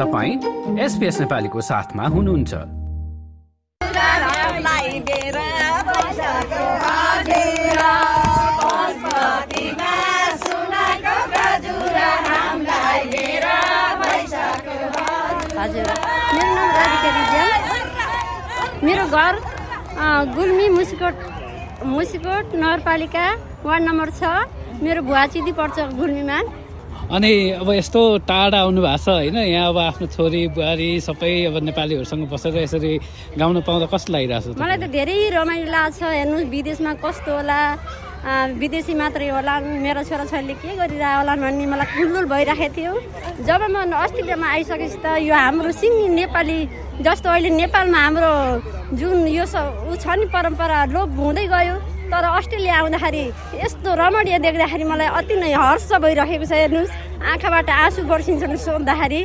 तपाईँ एसपिएस नेपालीको साथमा हुनुहुन्छ। मेरो घर गुल्मी मुसिकोट मुसिकोट नगरपालिका वार्ड नम्बर छ। मेरो भुवा चिदी पर्छ गुल्मीमा। अनि अब यस्तो टाढा आउनु भएको छ होइन? यहाँ अब आफ्नो छोरी बुहारी सबै अब नेपालीहरूसँग बसेर यसरी गाउन पाउँदा कस्तो लागिरहेको छ मलाई त धेरै रमाइलो लाग्छ हेर्नुहोस् विदेशमा कस्तो होला? विदेशी मात्रै होला। मेरो छोराछोरीले के गरिरह होला भन्ने मलाई खुल्दुल भइराखेको थियो। जब म अस्ट्रेलियामा आइसकेपछि त यो हाम्रो सिङ्गी नेपाली जस्तो अहिले नेपालमा हाम्रो जुन यो ऊ छ नि परम्परा लोप हुँदै गयो। तर अस्ट्रेलिया आउँदाखेरि यस्तो रमणीय देख्दाखेरि मलाई अति नै हर्ष भइरहेको छ हेर्नुहोस्। आँखाबाट आँसु बर्सिन्छन् सोद्धाखेरि।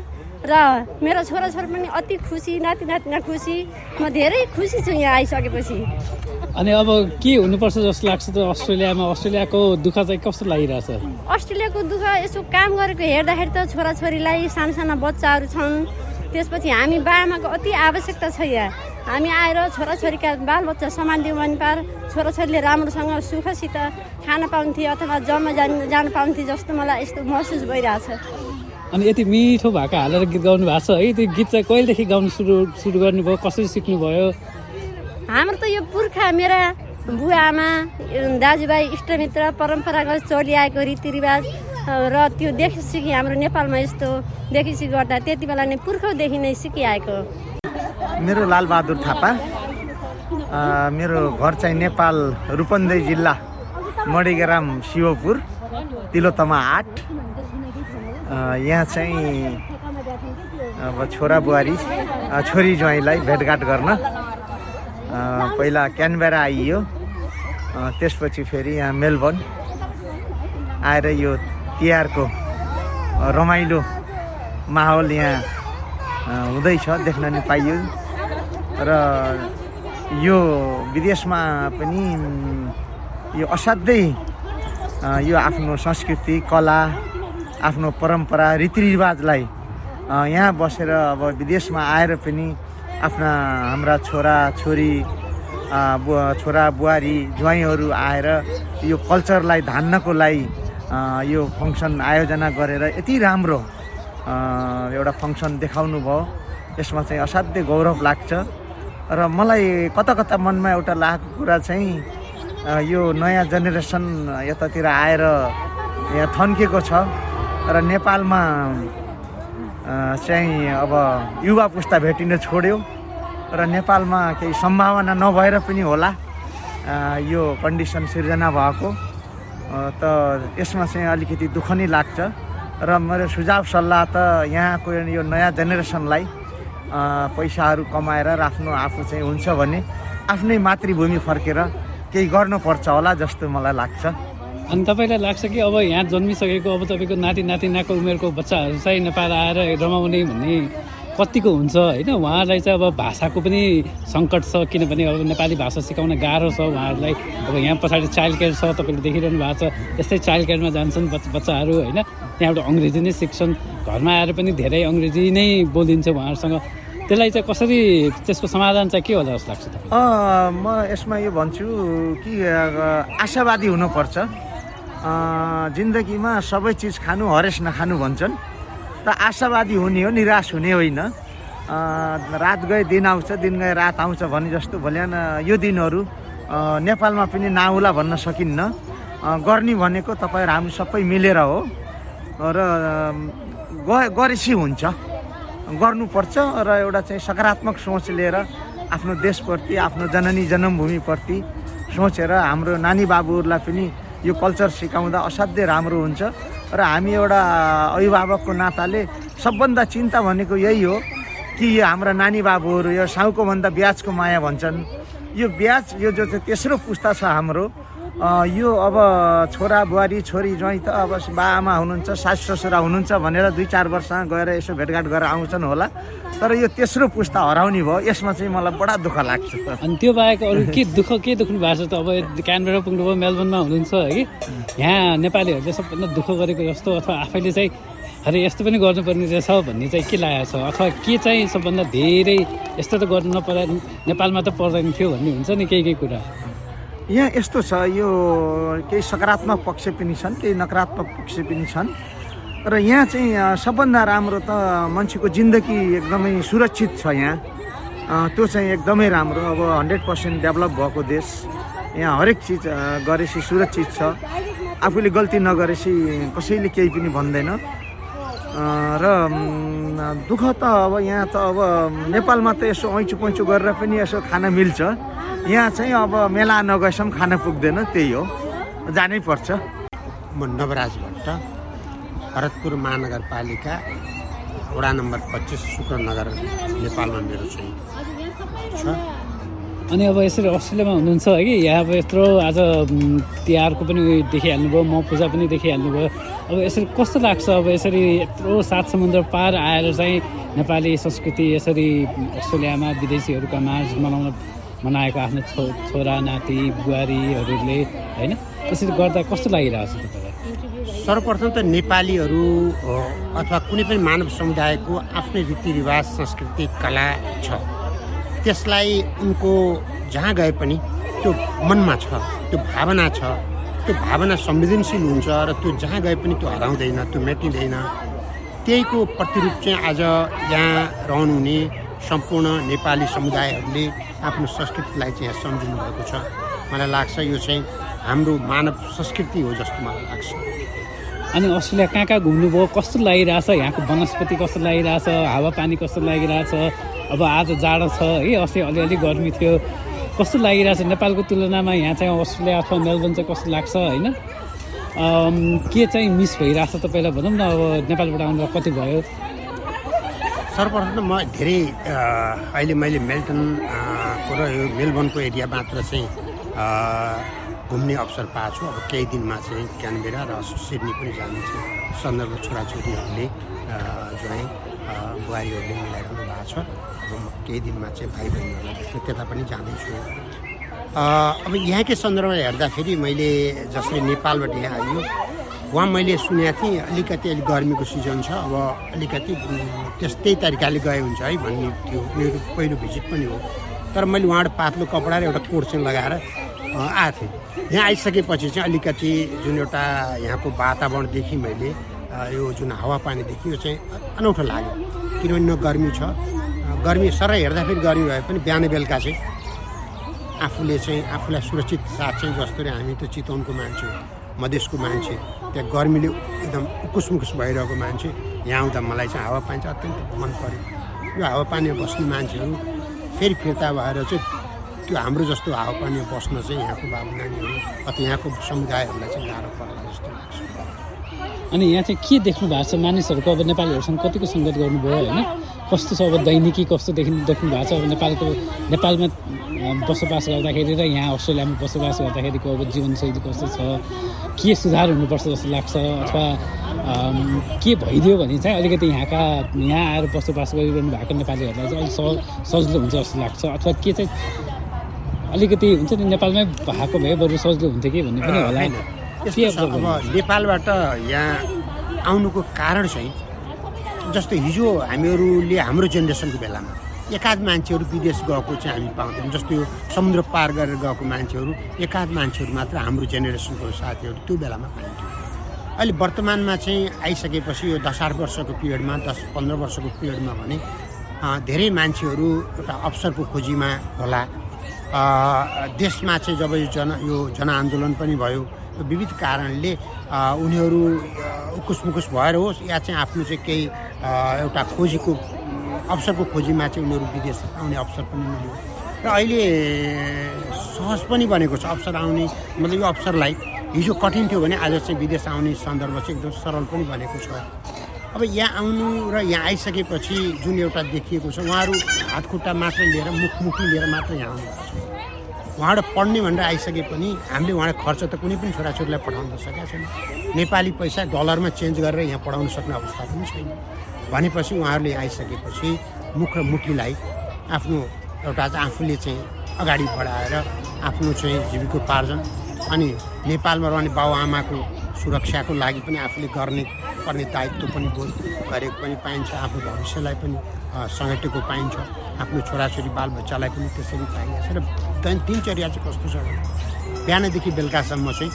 र मेरो छोराछोरी पनि अति खुसी नाति नातिना खुसी। म धेरै खुसी छु यहाँ आइसकेपछि। अनि अब के हुनुपर्छ जस्तो लाग्छ त अस्ट्रेलियामा? अस्ट्रेलियाको दुःख चाहिँ कस्तो लागिरहेछ? अस्ट्रेलियाको दुःख यसो काम गरेको हेर्दाखेरि त छोराछोरीलाई साना साना बच्चाहरू छन्। त्यसपछि हामी बाआमाको अति आवश्यकता छ यहाँ। हामी आएर छोराछोरीका बालबच्चा सम्हालिदिउँ भने पार छोराछोरीले राम्रोसँग सुखसित खान पाउँथे अथवा जम्मा जान जान पाउँथे जस्तो मलाई यस्तो महसुस भइरहेछ। अनि यति मिठो भएको हालेर गीत गाउनु भएको छ। है त्यो गीत चाहिँ कहिलेदेखि गाउनु सुरु सुरु गर्नुभयो? कसरी सिक्नुभयो? हाम्रो त यो पुर्खा मेरा बुवा आमा दाजुभाइ इष्टमित्र परम्परागत चलिआएको रीतिरिवाज र त्यो देखि सिकी हाम्रो नेपालमा यस्तो देखि सिकी गर्दा त्यति बेला नै पुर्खौँदेखि नै सिकिआएको। मेरो लालबहादुर थापा मेरो घर चाहिँ नेपाल रूपन्देही जिल्ला मणिग्राम शिवपुर तिलोतमा आठ। यहाँ चाहिँ अब छोरा बुहारी छोरी ज्वाइँलाई भेटघाट गर्न पहिला क्यानबेरा आइयो त्यसपछि फेरि यहाँ मेलबर्न आएर यो तिहारको रमाइलो माहौल यहाँ हुँदैछ देख्न नि पाइयो। र यो विदेशमा पनि यो असाध्यै यो आफ्नो संस्कृति कला आफ्नो परम्परा रीतिरिवाजलाई यहाँ बसेर अब विदेशमा आएर पनि आफ्ना हाम्रा छोरा छोरी छोरा बुहारी ज्वाइँहरू आएर यो कल्चरलाई धान्नको लागि यो फङ्सन आयोजना गरेर यति राम्रो एउटा फङ्सन देखाउनु भयो। यसमा चाहिँ असाध्यै गौरव लाग्छ। र मलाई कता कता मनमा एउटा लागेको कुरा चाहिँ यो नयाँ जेनेरेसन यतातिर आएर यहाँ थन्किएको छ। र नेपालमा चाहिँ अब युवा पुस्ता भेटिन छोड्यो। र नेपालमा केही सम्भावना नभएर पनि होला यो कन्डिसन सिर्जना भएको। त यसमा चाहिँ अलिकति दुःख नै लाग्छ। र मेरो सुझाव सल्लाह त यहाँको यो नयाँ जेनेरेसनलाई पैसाहरू कमाएर आफ्नो आफू चाहिँ हुन्छ भने आफ्नै मातृभूमि फर्केर केही गर्नुपर्छ होला जस्तो मलाई लाग्छ। अनि तपाईँलाई लाग्छ कि अब यहाँ जन्मिसकेको अब तपाईँको नाति नातिनाको उमेरको बच्चाहरू चाहिँ नेपाल आएर रमाउने भन्ने कतिको हुन्छ होइन? उहाँहरूलाई चाहिँ अब भाषाको पनि सङ्कट छ किनभने अब नेपाली भाषा सिकाउन गाह्रो छ उहाँहरूलाई। अब यहाँ पछाडि चाइल्ड केयर छ तपाईँले देखिरहनु भएको छ। यस्तै चाइल्ड केयरमा जान्छन् बच्चा बच्चाहरू होइन? त्यहाँबाट अङ्ग्रेजी नै सिक्छन्। घरमा आएर पनि धेरै अङ्ग्रेजी नै बोलिन्छ उहाँहरूसँग। त्यसलाई चाहिँ कसरी त्यसको समाधान चाहिँ के होला जस्तो लाग्छ म यसमा यो भन्छु कि आशावादी हुनुपर्छ। जिन्दगीमा सबै चिज खानु हरेस नखानु भन्छन्। त आशावादी हुने हो निराश हुने होइन। रात गए दिन आउँछ दिन गए रात आउँछ भने जस्तो भोलिन यो दिनहरू नेपालमा पनि नआउला भन्न सकिन्न। गर्ने भनेको तपाईँहरू हामी सबै मिलेर हो। र ग गरेपछि हुन्छ। गर्नुपर्छ र एउटा चाहिँ सकारात्मक सोच लिएर आफ्नो देशप्रति आफ्नो जननी जन्मभूमिप्रति सोचेर हाम्रो नानी बाबुहरूलाई पनि यो कल्चर सिकाउँदा असाध्यै राम्रो हुन्छ। र हामी एउटा अभिभावकको नाताले सबभन्दा चिन्ता भनेको यही हो कि यो हाम्रा नानी बाबुहरू यो साउको भन्दा ब्याजको माया भन्छन्। यो ब्याज यो जो चाहिँ तेस्रो पुस्ता छ हाम्रो यो अब छोरा बुहारी छोरी ज्वाइँ त अब बाआमा हुनुहुन्छ सासु ससुरा हुनुहुन्छ भनेर दुई चार वर्षमा गएर यसो भेटघाट गरेर आउँछन् होला। तर यो तेस्रो पुस्ता हराउने भयो यसमा चाहिँ मलाई बडा दुःख लाग्छ। अनि त्यो बाहेक अरू के दुःख के दुख्नु भएको छ? त अब क्यानबेरा पुग्नुभयो मेलबर्नमा हुनुहुन्छ है यहाँ नेपालीहरूले सबभन्दा दुःख गरेको जस्तो अथवा आफैले चाहिँ अरे यस्तो पनि गर्नुपर्ने रहेछ भन्ने चाहिँ के लागेको छ? अथवा के चाहिँ सबभन्दा धेरै यस्तो त गर्नु नपरा नेपालमा त पर्दैन थियो भन्ने हुन्छ नि केही केही कुरा। यहाँ यस्तो छ यो केही सकारात्मक पक्ष पनि छन् केही नकारात्मक पक्ष पनि छन्। र यहाँ चाहिँ सबभन्दा राम्रो त मान्छेको जिन्दगी एकदमै सुरक्षित छ यहाँ। त्यो चाहिँ एकदमै राम्रो। अब हन्ड्रेड पर्सेन्ट डेभलप भएको देश। यहाँ हरेक चिज गरेपछि सुरक्षित छ। आफूले गल्ती नगरेपछि कसैले केही पनि भन्दैन। र दुःख त अब यहाँ त अब नेपालमा त यसो ऐँचो पैँचो गरेर पनि यसो खान मिल्छ। यहाँ चाहिँ अब मेला नगएसम्म खान पुग्दैन त्यही हो। जानै पर्छ। म नवराज भट्ट भरतपुर महानगरपालिका वडा नम्बर पच्चिस शुक्रनगर नेपालमा मेरो चाहिँ छ। अनि अब यसरी अस्ट्रेलियामा हुनुहुन्छ है कि? यहाँ अब यत्रो आज तिहारको पनि देखिहाल्नुभयो म पूजा पनि देखिहाल्नुभयो। अब यसरी कस्तो लाग्छ अब यसरी यत्रो सात समुद्र पार आएर चाहिँ नेपाली संस्कृति यसरी अस्ट्रेलियामा विदेशीहरूका माझ मनाउन मनाएको आफ्नो छो छोरा नाति बुहारीहरूले होइन? यसरी गर्दा कस्तो लागिरहेको छ तपाईँलाई? सर्वप्रथम त नेपालीहरू अथवा कुनै पनि मानव समुदायको आफ्नै रीतिरिवाज संस्कृति कला छ। त्यसलाई उनको जहाँ गए पनि त्यो मनमा छ त्यो भावना छ। त्यो भावना संवेदनशील हुन्छ र त्यो जहाँ गए पनि त्यो हराउँदैन त्यो मेटिँदैन। त्यहीको प्रतिरूप चाहिँ आज यहाँ रहनुहुने सम्पूर्ण नेपाली समुदायहरूले आफ्नो संस्कृतिलाई चाहिँ यहाँ सम्झिनु भएको छ। मलाई लाग्छ यो चाहिँ हाम्रो मानव संस्कृति हो जस्तो मलाई लाग्छ। अनि अस्ट्रेलिया कहाँ कहाँ घुम्नुभयो? कस्तो लागिरहेछ? यहाँको वनस्पति कस्तो लागिरहेछ? हावापानी कस्तो लागिरहेछ? अब आज जाडो छ। है अस्ति अलिअलि गर्मी थियो। कस्तो लागिरहेछ नेपालको तुलनामा? यहाँ चाहिँ अस्ट्रेलिया अथवा मेलबर्न चाहिँ कस्तो लाग्छ होइन? के चाहिँ मिस भइरहेछ तपाईँलाई भनौँ न? अब नेपालबाट आउनु कति भयो? सर्वप्रथम त म धेरै अहिले मैले मेल्टन अ, को र यो मेलबर्नको एरिया मात्र चाहिँ घुम्ने अवसर पाएको छु। अब केही दिनमा चाहिँ क्यानबेरा र सिडनी पनि जानु छ। सन्दर्भ छोराछोरीहरूले जो है बुहारीहरूले मिलाइरहनु भएको छ। अब केही दिनमा चाहिँ भाइ बहिनीहरूलाई त्यता पनि जाँदैछु। अब यहाँकै सन्दर्भमा हेर्दाखेरि मैले जसरी नेपालबाट यहाँ आइयो उहाँ मैले सुनेको थिएँ अलिकति अलिक गर्मीको सिजन छ अब अलिकति त्यस्तै तरिकाले गए हुन्छ है भन्ने थियो मेरो पहिलो भिजिट पनि हो। तर मैले उहाँबाट पातलो कपडा र एउटा कोट चाहिँ लगाएर आएको थिएँ। यहाँ आइसकेपछि चाहिँ अलिकति जुन एउटा यहाँको वातावरणदेखि मैले यो जुन हावापानीदेखि यो चाहिँ अनौठो लाग्यो। किनभने न गर्मी छ गर्मी सरै हेर्दाखेरि गर्मी भए पनि बिहान बेलुका चाहिँ आफूले चाहिँ आफूलाई सुरक्षित साथ चाहिँ जसरी हामी त चितवनको मान्छे मधेसको मान्छे। त्यहाँ गर्मीले एकदम उकुस मुकुस भइरहेको मान्छे यहाँ आउँदा मलाई चाहिँ हावापानी चाहिँ अत्यन्त मन पऱ्यो यो हावापानीमा बस्ने मान्छेहरू फेरि फिर्ता भएर चाहिँ त्यो हाम्रो जस्तो हावापानीमा बस्न चाहिँ यहाँको बाबु नानीहरू अथवा यहाँको समुदायहरूलाई चाहिँ गाह्रो पर्ला जस्तो लाग्छ। अनि यहाँ चाहिँ के देख्नु भएको छ? मानिसहरूको अब नेपालीहरूसँग कतिको सङ्गत गर्नुभयो होइन? कस्तो छ अब दैनिकी कस्तो देखि देख्नु भएको छ? अब नेपालको नेपालमा बसोबास गर्दाखेरि र यहाँ अस्ट्रेलियामा बसोबास गर्दाखेरिको अब जीवनशैली कस्तो छ? के सुधार हुनुपर्छ जस्तो लाग्छ? अथवा के भइदियो भने चाहिँ अलिकति यहाँका यहाँ आएर बसोबास गरिरहनु भएको नेपालीहरूलाई चाहिँ अलिक सह सजिलो हुन्छ जस्तो लाग्छ। अथवा के चाहिँ अलिकति हुन्छ नि नेपालमै भएको भए बरु सजिलो हुन्थ्यो कि भन्ने पनि होला। अब? नेपालबाट यहाँ आउनुको कारण चाहिँ जस्तो हिजो हामीहरूले हाम्रो जेनेरेसनको बेलामा एकाध मान्छेहरू विदेश गएको चाहिँ हामी पाउँथ्यौँ। जस्तो यो समुद्र पार गरेर गएको मान्छेहरू एकाध मान्छेहरू मात्र हाम्रो जेनेरेसनको साथीहरू त्यो बेलामा पाइन्थ्यो। अहिले वर्तमानमा चाहिँ आइसकेपछि यो दस आठ वर्षको पिरियडमा दस पन्ध्र वर्षको पिरियडमा भने धेरै मान्छेहरू एउटा अवसरको खोजीमा होला। देशमा चाहिँ जब यो जन यो जनआन्दोलन पनि भयो विविध कारणले उनीहरू उकुस मुकुस भएर होस् या चाहिँ आफ्नो चाहिँ केही एउटा खोजीको अवसरको खोजीमा चाहिँ उनीहरू विदेश आउने अवसर पनि मिल्यो। र अहिले सहज पनि बनेको छ अवसर आउने मतलब यो अवसरलाई हिजो कठिन थियो भने आज चाहिँ विदेश आउने सन्दर्भ चाहिँ एकदम सरल पनि बनेको छ। अब यहाँ आउनु र यहाँ आइसकेपछि जुन एउटा देखिएको छ उहाँहरू हात खुट्टा मात्र लिएर मुखमुखी लिएर मात्र यहाँ आउनुभएको छ। उहाँबाट पढ्ने भनेर आइसके पनि हामीले उहाँलाई खर्च त कुनै पनि छोराछोरीलाई पठाउन सकेका छैन। नेपाली पैसा डलरमा चेन्ज गरेर यहाँ पढाउन सक्ने अवस्था पनि छैन। भनेपछि उहाँहरूले आइसकेपछि मुख र मुठीलाई आफ्नो एउटा आफूले चाहिँ अगाडि बढाएर आफ्नो चाहिँ जीविकोपार्जन अनि नेपालमा रहने बाबुआमाको सुरक्षाको लागि पनि आफूले गर्ने पर्ने दायित्व पनि बोध गरेको पनि पाइन्छ आफ्नो भविष्यलाई पनि समेटेको पाइन्छ आफ्नो छोराछोरी बालबच्चालाई पनि त्यसरी चाहिएको छ। र दिनचर्या चाहिँ कस्तो छ भने बिहानदेखि बेलुकासम्म चाहिँ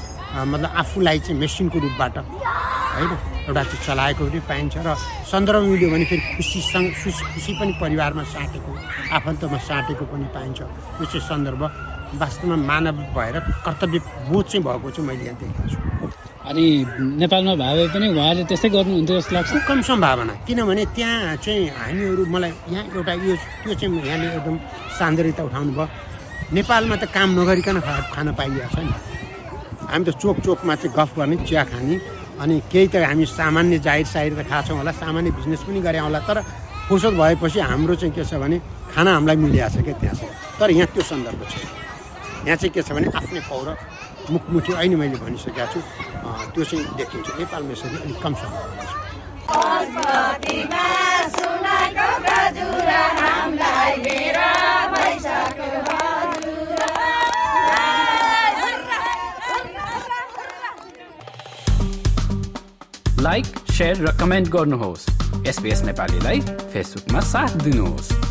मतलब आफूलाई चाहिँ मेसिनको रूपबाट होइन एउटा चाहिँ चलाएको पनि पाइन्छ र सन्दर्भ मिल्यो भने फेरि खुसीसँग खुसी पनि परिवारमा साँटेको आफन्तमा साँटेको पनि पाइन्छ। त्यो चाहिँ सन्दर्भ वास्तवमा मानव भएर कर्तव्य बोध चाहिँ भएको चाहिँ मैले यहाँ देखेको छु। अनि नेपालमा भए पनि उहाँले त्यस्तै गर्नुहुन्थ्यो जस्तो लाग्छ। कम सम्भावना किनभने त्यहाँ चाहिँ हामीहरू मलाई यहाँ एउटा यो त्यो चाहिँ यहाँले एकदम सान्दर्यता उठाउनु भयो नेपालमा त काम नगरिकन खान पाइएको छ नि हामी त चोक चोकमा चाहिँ गफ गर्ने चिया खाने अनि केही त हामी सामान्य जाहिर साहिर त खाएको होला सामान्य बिजनेस पनि गरे होला। तर फुर्सद भएपछि हाम्रो चाहिँ के छ भने खाना हामीलाई मिलिरहेको छ क्या त्यहाँ तर यहाँ त्यो सन्दर्भ छ यहाँ चाहिँ के छ भने आफ्नै पौर मुखमुखी अहिले मैले भनिसकेको छु। त्यो चाहिँ देखिन्छ। नेपालमा यसरी अलिक कम सम्भावना लाइक सेयर र कमेन्ट गर्नुहोस्। एसपिएस नेपालीलाई फेसबुकमा साथ दिनुहोस्।